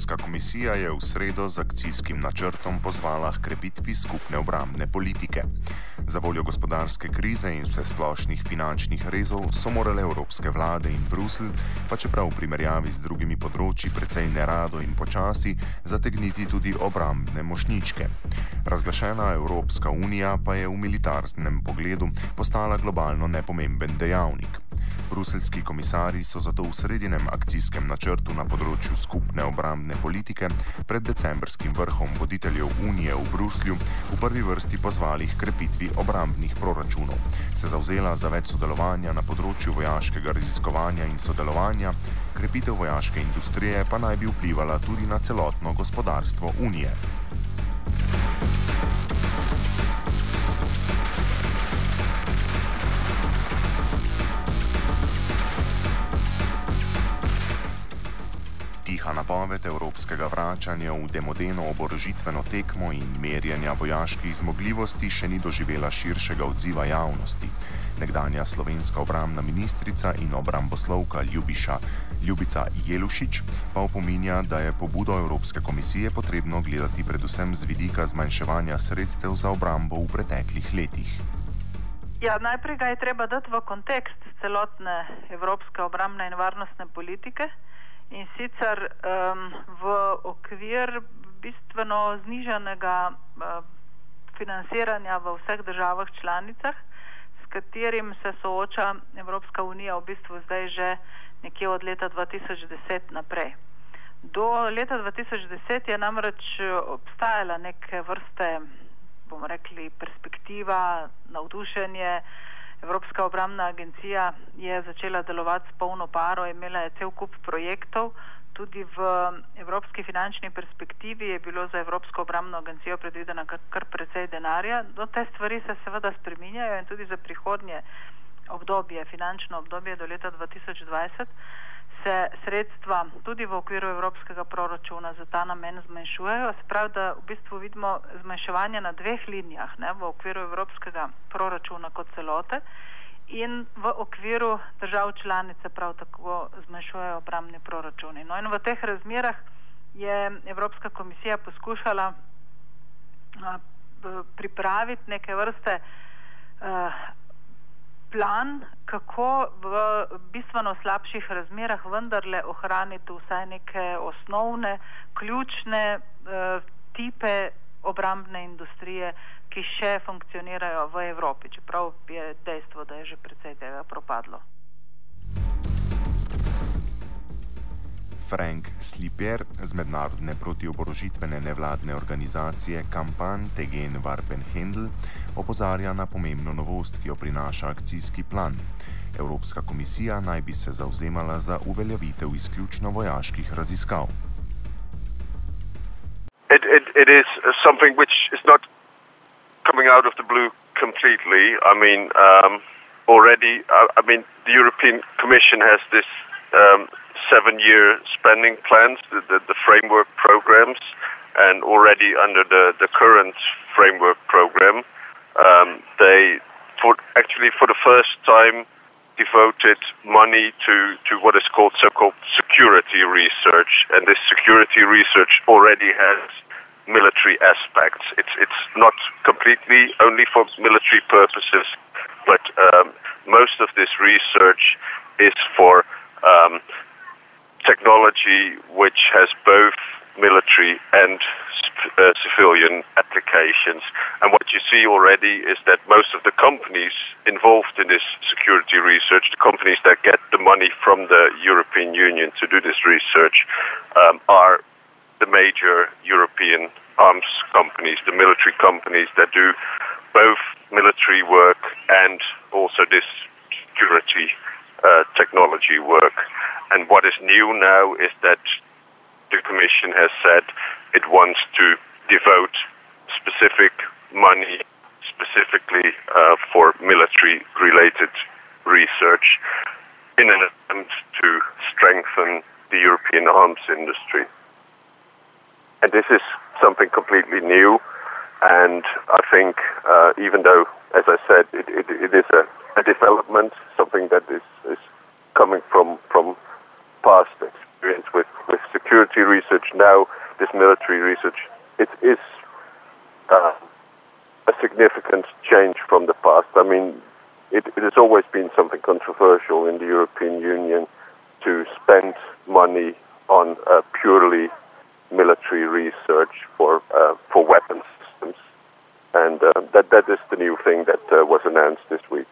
Evropska komisija je v sredo z akcijskim načrtom pozvala k krepitvi skupne obrambne politike. Za voljo gospodarske krize in vse splošnih finančnih rezov so morale evropske vlade in Bruselj, pa čeprav v primerjavi z drugimi področji precej nerado in počasi, zategniti tudi obrambne mošničke. Razglašena Evropska unija pa je v militarnem pogledu postala globalno nepomemben dejavnik. Bruseljski komisari so zato v sredinem akcijskem načrtu na področju skupne obrambne politike pred decembrskim vrhom voditeljev Unije v Bruslju v prvi vrsti pozvali k krepitvi obrambnih proračunov, se zauzela za več sodelovanja na področju vojaškega raziskovanja in sodelovanja, krepitev vojaške industrije pa naj bi vplivala tudi na celotno gospodarstvo Unije. Napoved evropskega vračanja v demodeno oborožitveno tekmo in merjenja vojaških zmogljivosti še ni doživela širšega odziva javnosti. Nekdanja slovenska obramna ministrica in obramboslovka Ljubiša, Ljubica Jelušič pa opominja, da je pobudo Evropske komisije potrebno gledati predvsem z vidika zmanjševanja sredstev za obrambo v preteklih letih. Ja, najprej ga je treba dati v kontekst celotne evropske obramne in varnostne politike in sicer um, v okvir bistveno znižanega uh, financiranja v vseh državah članicah, s katerim se sooča Evropska unija v bistvu zdaj že nekje od leta 2010 naprej. Do leta 2010 je namreč obstajala neke vrste, bomo rekli, perspektiva, navdušenje, Evropska obramna agencija je začela delovati s polno paro, imela je cel kup projektov, tudi v evropski finančni perspektivi je bilo za Evropsko obramno agencijo predvideno kar, kar precej denarja. Do te stvari se seveda spreminjajo in tudi za prihodnje obdobje, finančno obdobje do leta 2020 se sredstva tudi v okviru evropskega proračuna za ta namen zmanjšujejo. Sprav, da v bistvu vidimo zmanjševanje na dveh linijah, ne, v okviru evropskega proračuna kot celote in v okviru držav članice prav tako zmanjšujejo obramni proračuni. No in v teh razmerah je Evropska komisija poskušala pripraviti neke vrste plan, kako v bistveno slabših razmerah vendarle ohraniti vsaj neke osnovne, ključne uh, tipe obrambne industrije, ki še funkcionirajo v Evropi, čeprav je dejstvo, da je že precej tega propadlo. Frank Sliper z mednarodne protioborožitvene nevladne organizacije Kampan Tegen Varpen Hendl opozarja na pomembno novost, ki jo prinaša akcijski plan. Evropska komisija naj bi se zauzemala za uveljavitev izključno vojaških raziskav. It, it, it is something which is not coming out of the blue completely. I mean, um, already, I, I mean, the European Commission has this um, seven-year spending plans, the, the, the, framework programs, and already under the, the current framework program, um, they for actually for the first time devoted money to, to what is called so-called security research, and this security research already has military aspects. It's it's not completely only for military purposes, but um, most of this research is for um, technology which has both military and uh, civilian applications. And what you see already is that most of the companies involved in this security research, the companies that get the money from the European Union to do this research, um, are the major European arms companies, the military companies that do both military work and also this security uh, technology work. And what is new now is that the Commission has said it wants to devote specific money specifically uh, for military related research in an attempt to strengthen the European arms industry. And this is something completely new, and I think uh, even though, as I said, it, it, it is a, a development, something that is, is coming from, from past experience with, with security research, now this military research, it is uh, a significant change from the past. I mean, it, it has always been something controversial in the European Union to spend money on purely military research for uh, for weapons systems, and uh, that that is the new thing that uh, was announced this week.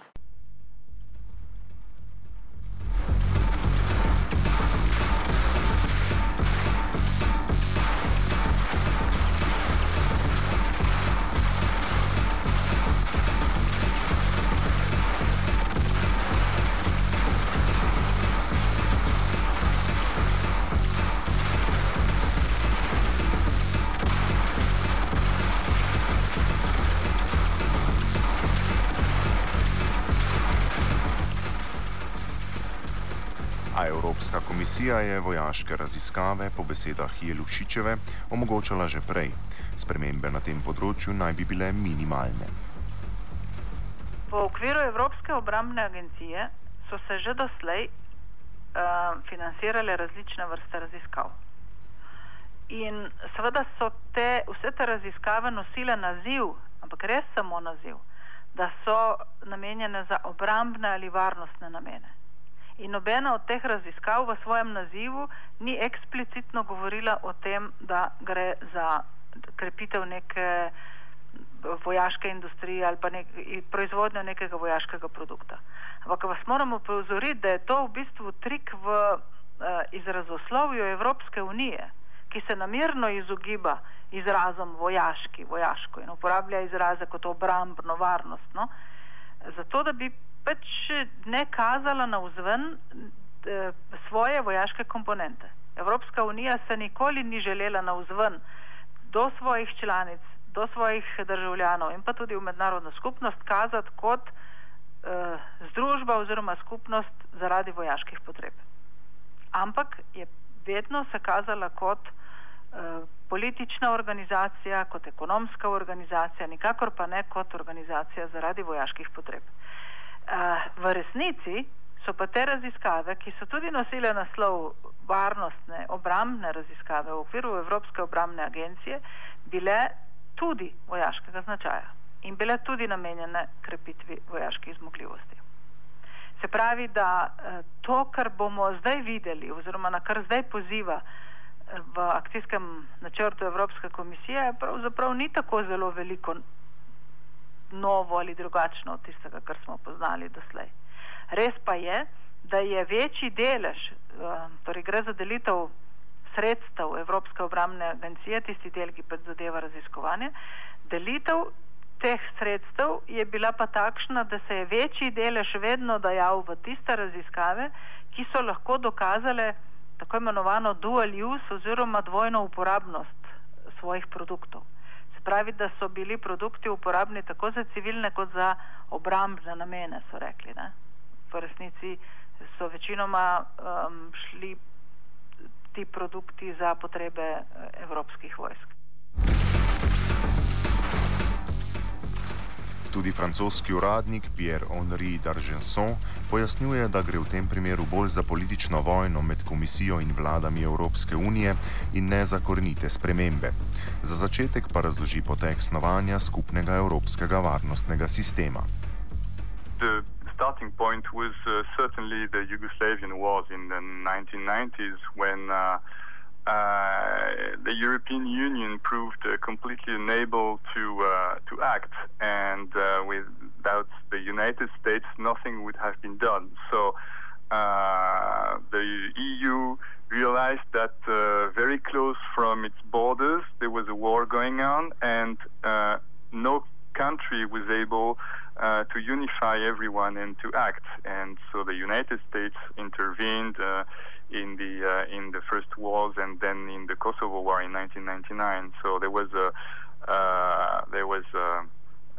Komisija je vojaške raziskave po besedah Jelušičeve omogočala že prej. Spremembe na tem področju naj bi bile minimalne. V okviru Evropske obrambne agencije so se že doslej uh, financirale različne vrste raziskav. In seveda so te, vse te raziskave nosile naziv, ampak res samo naziv, da so namenjene za obrambne ali varnostne namene. In nobena od teh raziskav v svojem nazivu ni eksplicitno govorila o tem, da gre za krepitev neke vojaške industrije ali pa nek, proizvodnjo nekega vojaškega produkta. Ampak vas moramo pozoriti, da je to v bistvu trik v uh, izrazoslovju Evropske unije, ki se namirno izogiba izrazom vojaški, vojaško in uporablja izraze kot obrambno, varnostno, zato da bi pač ne kazala na vzven svoje vojaške komponente. Evropska unija se nikoli ni želela na vzven do svojih članic, do svojih državljanov in pa tudi v mednarodno skupnost kazati kot uh, združba oziroma skupnost zaradi vojaških potreb. Ampak je vedno se kazala kot uh, politična organizacija, kot ekonomska organizacija, nikakor pa ne kot organizacija zaradi vojaških potreb. Uh, v resnici so pa te raziskave, ki so tudi nosile naslov varnostne, obrambne raziskave v okviru Evropske obrambne agencije, bile tudi vojaškega značaja in bile tudi namenjene krepitvi vojaških zmogljivosti. Se pravi, da to, kar bomo zdaj videli oziroma na kar zdaj poziva v akcijskem načrtu Evropske komisije, pravzaprav ni tako zelo veliko novo ali drugačno od tistega, kar smo poznali doslej. Res pa je, da je večji delež, torej gre za delitev sredstev Evropske obramne agencije, tisti del, ki predzadeva raziskovanje, delitev teh sredstev je bila pa takšna, da se je večji delež vedno dajal v tiste raziskave, ki so lahko dokazale tako imenovano dual use oziroma dvojno uporabnost svojih produktov. Pravi, da so bili produkti uporabni tako za civilne kot za obrambne namene, so rekli. Ne? V resnici so večinoma um, šli ti produkti za potrebe evropskih vojsk. Tudi francoski uradnik Pierre-Henri d'Argenson pojasnjuje, da gre v tem primeru bolj za politično vojno med komisijo in vladami Evropske unije in ne za korenite spremembe. Za začetek pa razloži potek snovanja skupnega evropskega varnostnega sistema. The starting point was uh, certainly the Yugoslavian wars in the 1990s when uh, uh, the European Union proved uh, completely unable to uh, to act, and uh, without the United States, nothing would have been done. So the EU realized that very close from its borders there was a war going on, and no country was able uh, to unify everyone and to act. And so the United States intervened uh, in the uh, in the first wars and then in the Kosovo War in 1999. So there was a uh, there was a,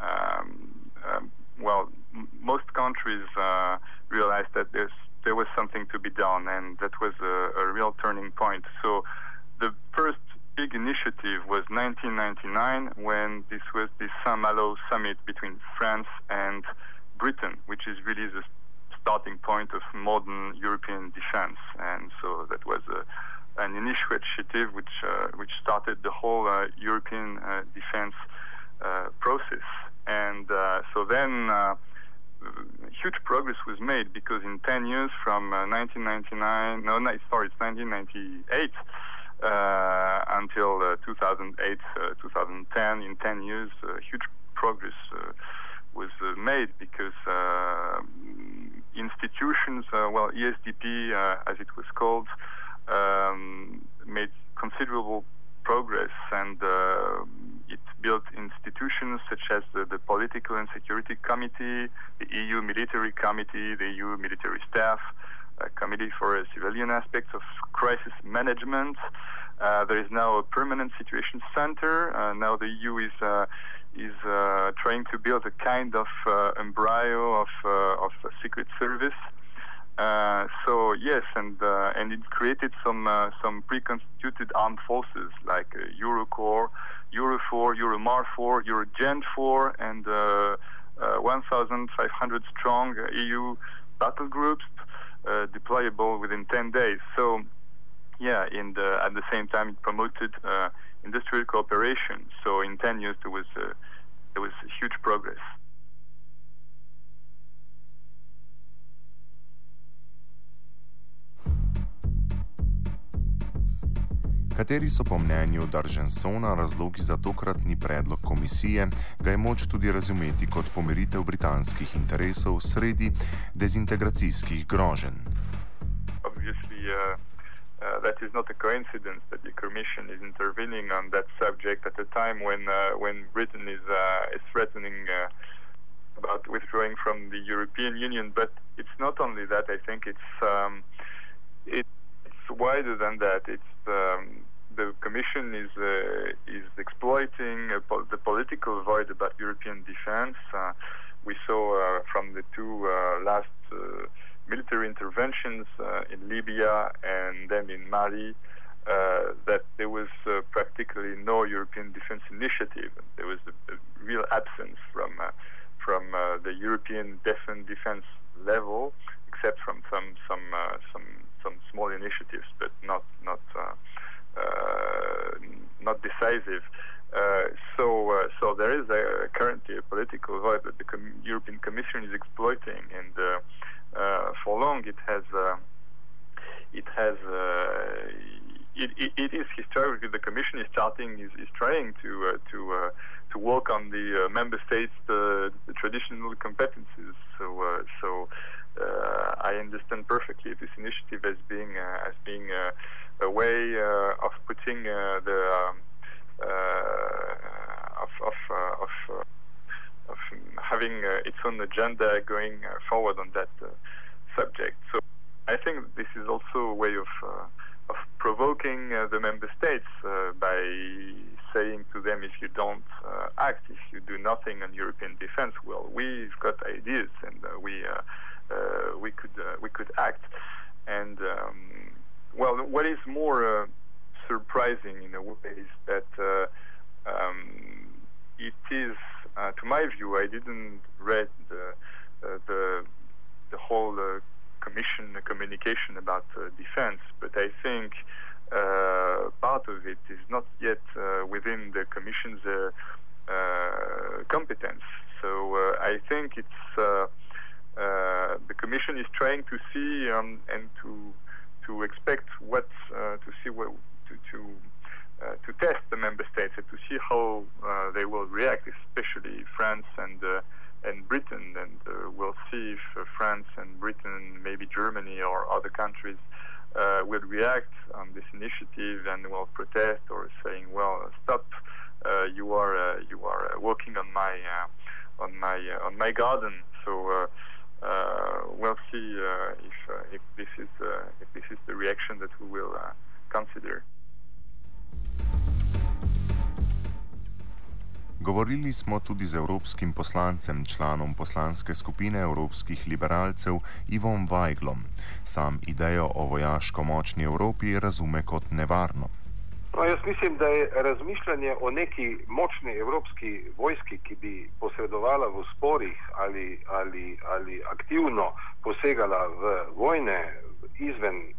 um, um, well, m- most countries uh, realized that there's there was something to be done, and that was a, a real turning point. So the first big initiative was 1999 when this was the Saint-Malo summit between France and Britain, which is really the starting point of modern European defense. And so that was a, an initiative which uh, which started the whole uh, European uh, defense uh, process. And uh, so then uh, huge progress was made because in 10 years from 1999, no, no, sorry, it's 1998 uh, until uh, 2008, uh, 2010. In 10 years, huge progress was made because institutions, well, ESDP, as it was called, um, made considerable progress and uh, it built institutions such as the, the, Political and Security Committee, the EU Military Committee, the EU Military Staff, a Committee for Civilian Aspects of Crisis Management. Uh, there is now a permanent situation center. Uh, now the EU is uh, is uh, trying to build a kind of uh, embryo of of a secret service. so yes, and and it created some some pre-constituted armed forces like Eurocorps, Eurofor, Euromarfor, Eurogen 4, and 1,500 strong EU battle groups uh, deployable within 10 days. So, yeah, the, at the same time, it promoted uh, industrial cooperation. So, in 10 years, there was uh, there was huge progress. Kateri so po mnenju Daržensona razlogi za tokratni predlog komisije, ga je moč tudi razumeti kot pomiritev britanskih interesov sredi dezintegracijskih groženj. Uh, uh, that is not a coincidence that the Commission is intervening on that subject at a time when uh, when Britain is uh, is threatening uh, about withdrawing from the European Union. But it's not only that. I think it's um, it, it's wider than that. It's um, the Commission is uh, is exploiting uh, po- the political void about European defense. Uh, we saw from the two last military interventions in Libya and then in Mali uh, that there was uh, practically no European defense initiative. There was a, a real absence from uh, from the European defense defense level, except from some some some some small initiatives, but not not not decisive. Uh, so, uh, so there is a, currently a political void that the Com- European Commission is exploiting, and for long it has it has it, it, it is historically the Commission is starting is, is trying to uh, to uh, to work on the uh, member states' the traditional competencies. So so I understand perfectly this initiative as being as being a way uh, of putting uh, the um, uh, of of of, of having its own agenda going forward on that subject. So I think this is also a way of of provoking uh, the member states uh, by saying to them, if you don't uh, act, if you do nothing on European defense, well, we've got ideas and we we could we could act. And um, well, what is more uh, surprising in a way is that uh, um, it is, uh, to my view, I didn't read the uh, the, the whole uh, commission communication about uh, defense, but I think part of it is not yet within the commission's competence. So I think it's uh, the Commission is trying to see um, and to to expect what uh, to see what to to, uh, to test the member states and to see how uh, they will react, especially France and uh, and Britain. And uh, we'll see if uh, France and Britain, maybe Germany or other countries. Uh, will react on this initiative and will protest or saying, "Well, stop! Uh, you are uh, you are uh, working on my uh, on my uh, on my garden." So uh, uh, we'll see uh, if uh, if this is uh, if this is the reaction that we will uh, consider. Govorili smo tudi z evropskim poslancem, članom poslanske skupine evropskih liberalcev Ivom Vajglom. Sam idejo o vojaško močni Evropi razume kot nevarno. No, jaz mislim, da je razmišljanje o neki močni evropski vojski, ki bi posredovala v sporih ali, ali, ali aktivno posegala v vojne izven eh,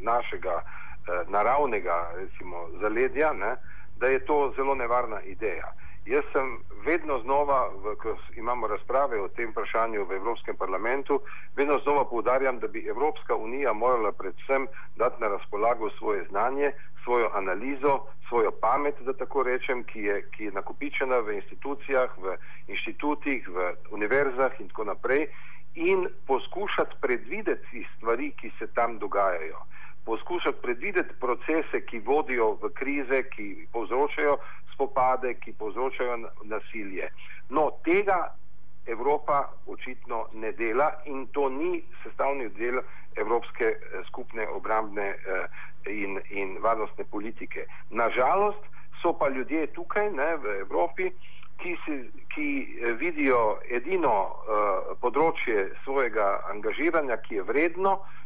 našega eh, naravnega recimo, zaledja, ne, da je to zelo nevarna ideja. Jaz sem vedno znova, v, ko imamo razprave o tem vprašanju v Evropskem parlamentu, vedno znova poudarjam, da bi Evropska unija morala predvsem dati na razpolago svoje znanje, svojo analizo, svojo pamet, da tako rečem, ki je, ki je nakopičena v institucijah, v inštitutih, v univerzah in tako naprej in poskušati predvideti stvari, ki se tam dogajajo. Poskušati predvideti procese, ki vodijo v krize, ki povzročajo spopade, ki povzročajo nasilje. No, tega Evropa očitno ne dela in to ni sestavni del Evropske eh, skupne obrambne eh, in, in varnostne politike. Nažalost so pa ljudje tukaj ne, v Evropi, ki, si, ki eh, vidijo edino uh, področje svojega angažiranja, ki je vredno, uh,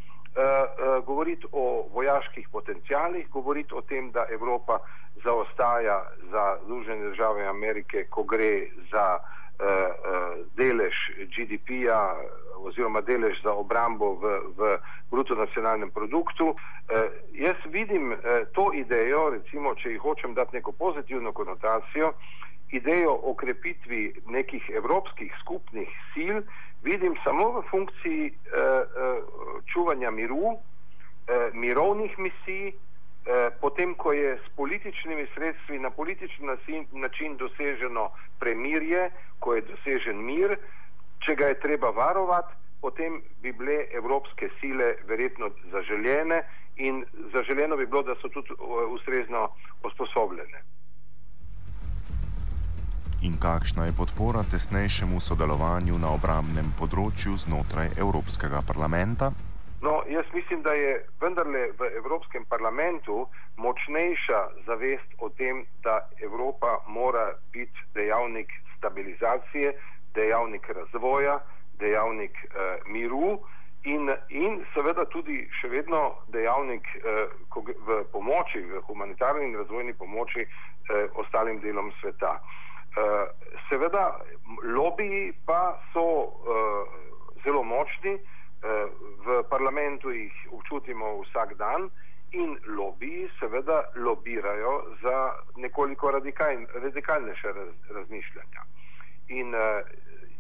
govoriti o vojaških potencijalih, govoriti o tem, da Evropa zaostaja za Združene države Amerike, ko gre za uh, uh, delež GDP-ja oziroma delež za obrambo v, v bruto nacionalnem produktu. Uh, jaz vidim uh, to idejo, recimo, če jih hočem dati neko pozitivno konotacijo, idejo o krepitvi nekih evropskih skupnih sil, vidim samo v funkciji uh, uh, čuvanja miru, uh, mirovnih misij, Eh, potem, ko je s političnimi sredstvi na politični način doseženo premirje, ko je dosežen mir, če ga je treba varovati, potem bi bile evropske sile verjetno zaželjene in zaželjeno bi bilo, da so tudi eh, ustrezno usposobljene. In kakšna je podpora tesnejšemu sodelovanju na obramnem področju znotraj Evropskega parlamenta? No, jaz mislim, da je vendarle v Evropskem parlamentu močnejša zavest o tem, da Evropa mora biti dejavnik stabilizacije, dejavnik razvoja, dejavnik eh, miru in, in seveda tudi še vedno dejavnik eh, v pomoči, v humanitarni in razvojni pomoči eh, ostalim delom sveta. Eh, seveda, lobiji pa so eh, zelo močni. Eh, v parlamentu jih občutimo vsak dan in lobiji seveda lobirajo za nekoliko radikal, radikalnejše raz, razmišljanja. In uh,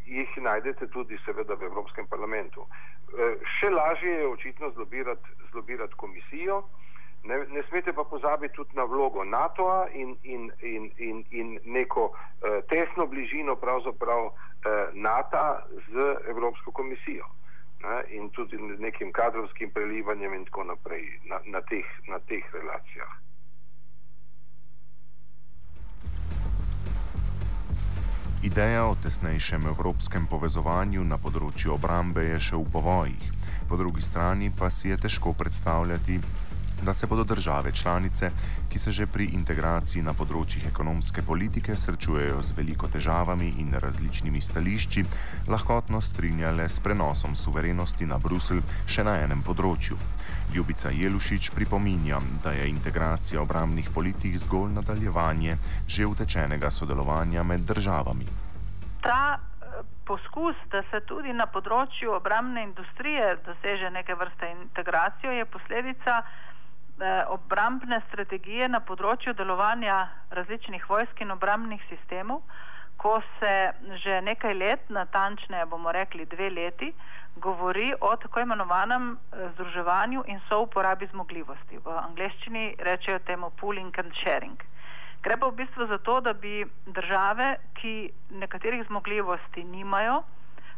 jih najdete tudi seveda v Evropskem parlamentu. Uh, še lažje je očitno zlobirati, zlobirati komisijo, ne, ne smete pa pozabiti tudi na vlogo NATO-a in, in, in, in, in neko uh, tesno bližino pravzaprav uh, NATO z Evropsko komisijo ne, in tudi nekim kadrovskim prelivanjem in tako naprej na, na, teh, na teh relacijah. Ideja o tesnejšem evropskem povezovanju na področju obrambe je še v povojih, po drugi strani pa si je težko predstavljati, da se bodo države članice, ki se že pri integraciji na področjih ekonomske politike srečujejo z veliko težavami in različnimi stališči, lahkotno strinjale s prenosom suverenosti na Bruselj še na enem področju. Ljubica Jelušič pripominja, da je integracija obramnih politik zgolj nadaljevanje že utečenega sodelovanja med državami. Ta eh, poskus, da se tudi na področju obramne industrije doseže neke vrste integracijo, je posledica obrambne strategije na področju delovanja različnih vojsk in obrambnih sistemov, ko se že nekaj let, natančneje bomo rekli dve leti, govori o tako imenovanem eh, združevanju in souporabi zmogljivosti. V angleščini rečejo temu pooling and sharing. Gre pa v bistvu za to, da bi države, ki nekaterih zmogljivosti nimajo,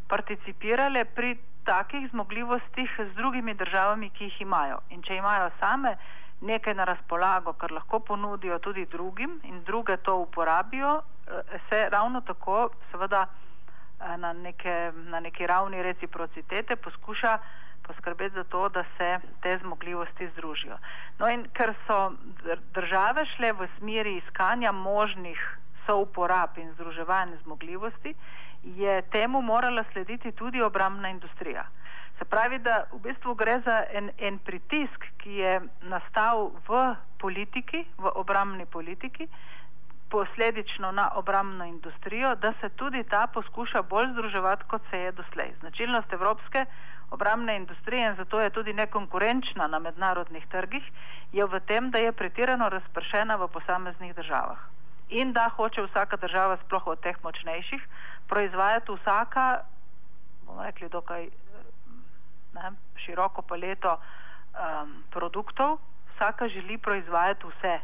participirale pri takih zmogljivostih z drugimi državami, ki jih imajo. In če imajo same nekaj na razpolago, kar lahko ponudijo tudi drugim in druge to uporabijo, eh, se ravno tako seveda eh, na, neke, na neki ravni reciprocitete poskuša poskrbeti za to, da se te zmogljivosti združijo. No in ker so države šle v smeri iskanja možnih souporab in združevanja zmogljivosti, je temu morala slediti tudi obramna industrija. Se pravi, da v bistvu gre za en, en pritisk, ki je nastal v politiki, v obramni politiki, posledično na obramno industrijo, da se tudi ta poskuša bolj združevati, kot se je doslej. Značilnost evropske obramne industrije in zato je tudi nekonkurenčna na mednarodnih trgih, je v tem, da je pretirano razpršena v posameznih državah. In da hoče vsaka država, sploh od teh močnejših, proizvajati vsaka, bomo rekli, dokaj ne, široko paleto um, produktov, vsaka želi proizvajati vse,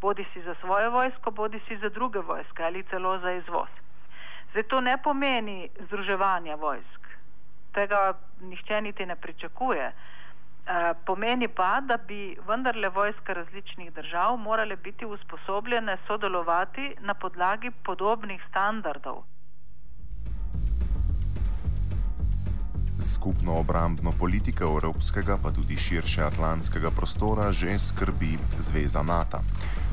bodi si za svojo vojsko, bodi si za druge vojske ali celo za izvoz. Zdaj to ne pomeni združevanja vojsk, tega nihče niti ne pričakuje. Uh, pomeni pa, da bi vendarle vojske različnih držav morale biti usposobljene sodelovati na podlagi podobnih standardov. Skupno obrambno politiko evropskega, pa tudi širše atlantskega prostora že skrbi Zveza NATO.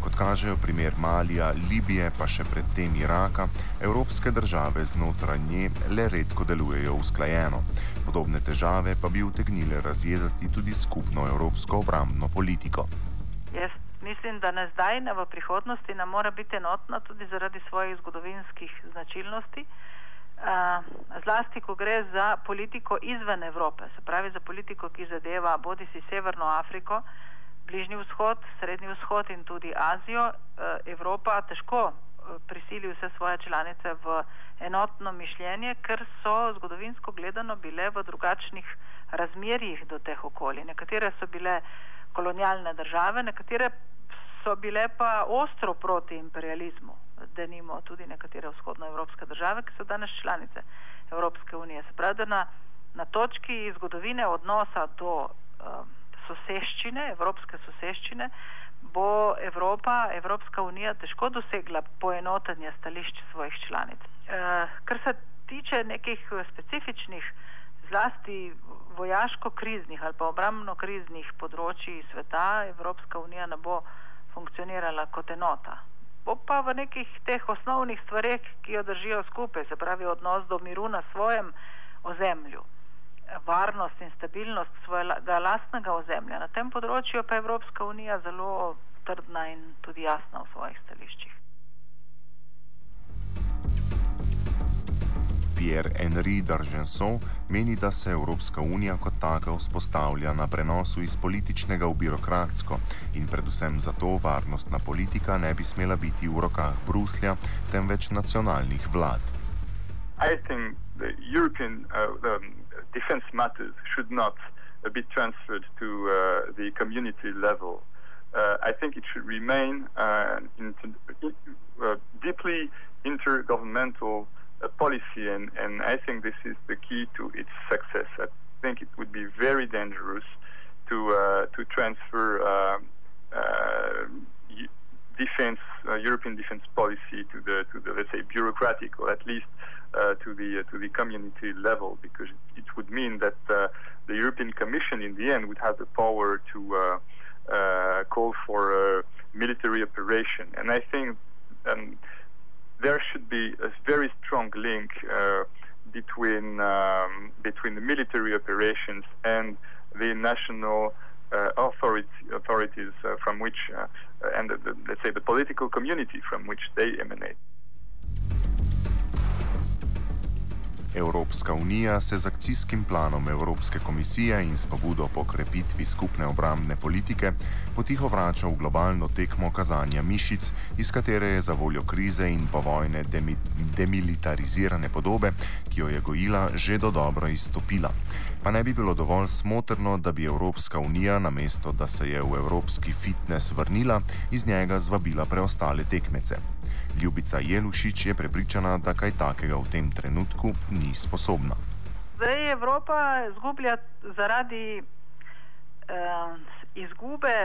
Kot kažejo primer Malija, Libije, pa še predtem Iraka, evropske države znotraj nje le redko delujejo usklajeno. Podobne težave pa bi utegnile razjedati tudi skupno evropsko obrambno politiko. Jaz mislim, da ne zdaj, ne v prihodnosti, ne mora biti enotna tudi zaradi svojih zgodovinskih značilnosti zlasti, ko gre za politiko izven Evrope, se pravi za politiko, ki zadeva bodi si Severno Afriko, Bližnji vzhod, Srednji vzhod in tudi Azijo, Evropa težko prisili vse svoje članice v enotno mišljenje, ker so zgodovinsko gledano bile v drugačnih razmerjih do teh okolij. Nekatere so bile kolonialne države, nekatere so bile pa ostro proti imperializmu da nimo tudi nekatere vzhodnoevropske države, ki so danes članice Evropske unije. Spravi, na, na točki zgodovine odnosa do um, soseščine, evropske soseščine, bo Evropa, Evropska unija težko dosegla poenotenje stališč svojih članic. E, kar se tiče nekih specifičnih, zlasti vojaško-kriznih ali pa obramno-kriznih področji sveta, Evropska unija ne bo funkcionirala kot enota bo pa v nekih teh osnovnih stvareh, ki jo držijo skupaj, se pravi odnos do miru na svojem ozemlju, varnost in stabilnost svojega lastnega ozemlja. Na tem področju pa je Evropska unija zelo trdna in tudi jasna v svojih stališčih. Pierre-Henri d'Argenson meni, da se Evropska unija kot taka vzpostavlja na prenosu iz političnega v birokratsko in predvsem zato varnostna politika ne bi smela biti v rokah Bruslja, temveč nacionalnih vlad. I think the European uh, um, defense matters should not uh, be transferred to uh, the community level. Uh, I think it should remain uh, inter uh, deeply intergovernmental uh, policy, and, and I think this is the key to its success. I think it would be very dangerous to uh, to transfer uh, uh defense uh, European defense policy to the to the let's say bureaucratic or at least uh, to the to the community level because it would mean that the European Commission in the end would have the power to call for a military operation, and I think. Um, there should be a very strong link uh, between um, between the military operations and the national uh, authority, authorities uh, from which, uh, and the, the, let's say the political community from which they emanate. Evropska unija se z akcijskim planom Evropske komisije in s pobudo po krepitvi skupne obrambne politike potiho vrača v globalno tekmo kazanja mišic, iz katere je za voljo krize in povojne demi demilitarizirane podobe, ki jo je gojila, že do dobro izstopila. Pa ne bi bilo dovolj smotrno, da bi Evropska unija, namesto da se je v evropski fitness vrnila, iz njega zvabila preostale tekmece. Ljubica Jelušič je prepričana, da kaj takega v tem trenutku ni sposobna. Zdaj Evropa izgublja zaradi eh, izgube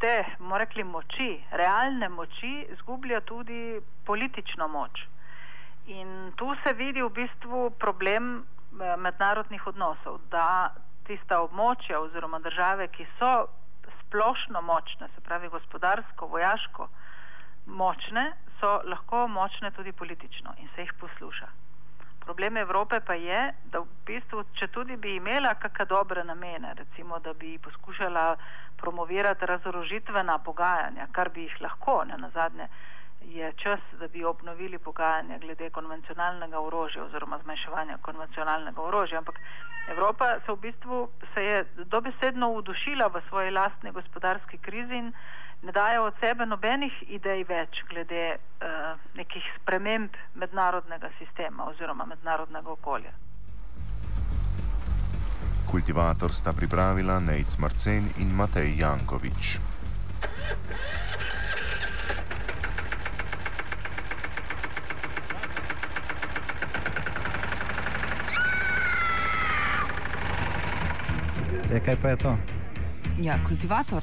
te, moramo rekli, moči, realne moči, izgublja tudi politično moč. In tu se vidi v bistvu problem eh, mednarodnih odnosov, da tista območja oziroma države, ki so splošno močne, se pravi gospodarsko, vojaško, močne, so lahko močne tudi politično in se jih posluša. Problem Evrope pa je, da v bistvu, če tudi bi imela kakšne dobre namene, recimo, da bi poskušala promovirati razorožitvena pogajanja, kar bi jih lahko, ne na zadnje, je čas, da bi obnovili pogajanja glede konvencionalnega orožja oziroma zmanjševanja konvencionalnega orožja, ampak Evropa se v bistvu se je dobesedno udušila v svoji lastni gospodarski krizi in ne daje od sebe nobenih idej več glede uh, nekih sprememb mednarodnega sistema oziroma mednarodnega okolja. Kultivator sta pripravila Nejc Marcen in Matej Jankovič. Je, kaj pa je to? Ja, kultivator.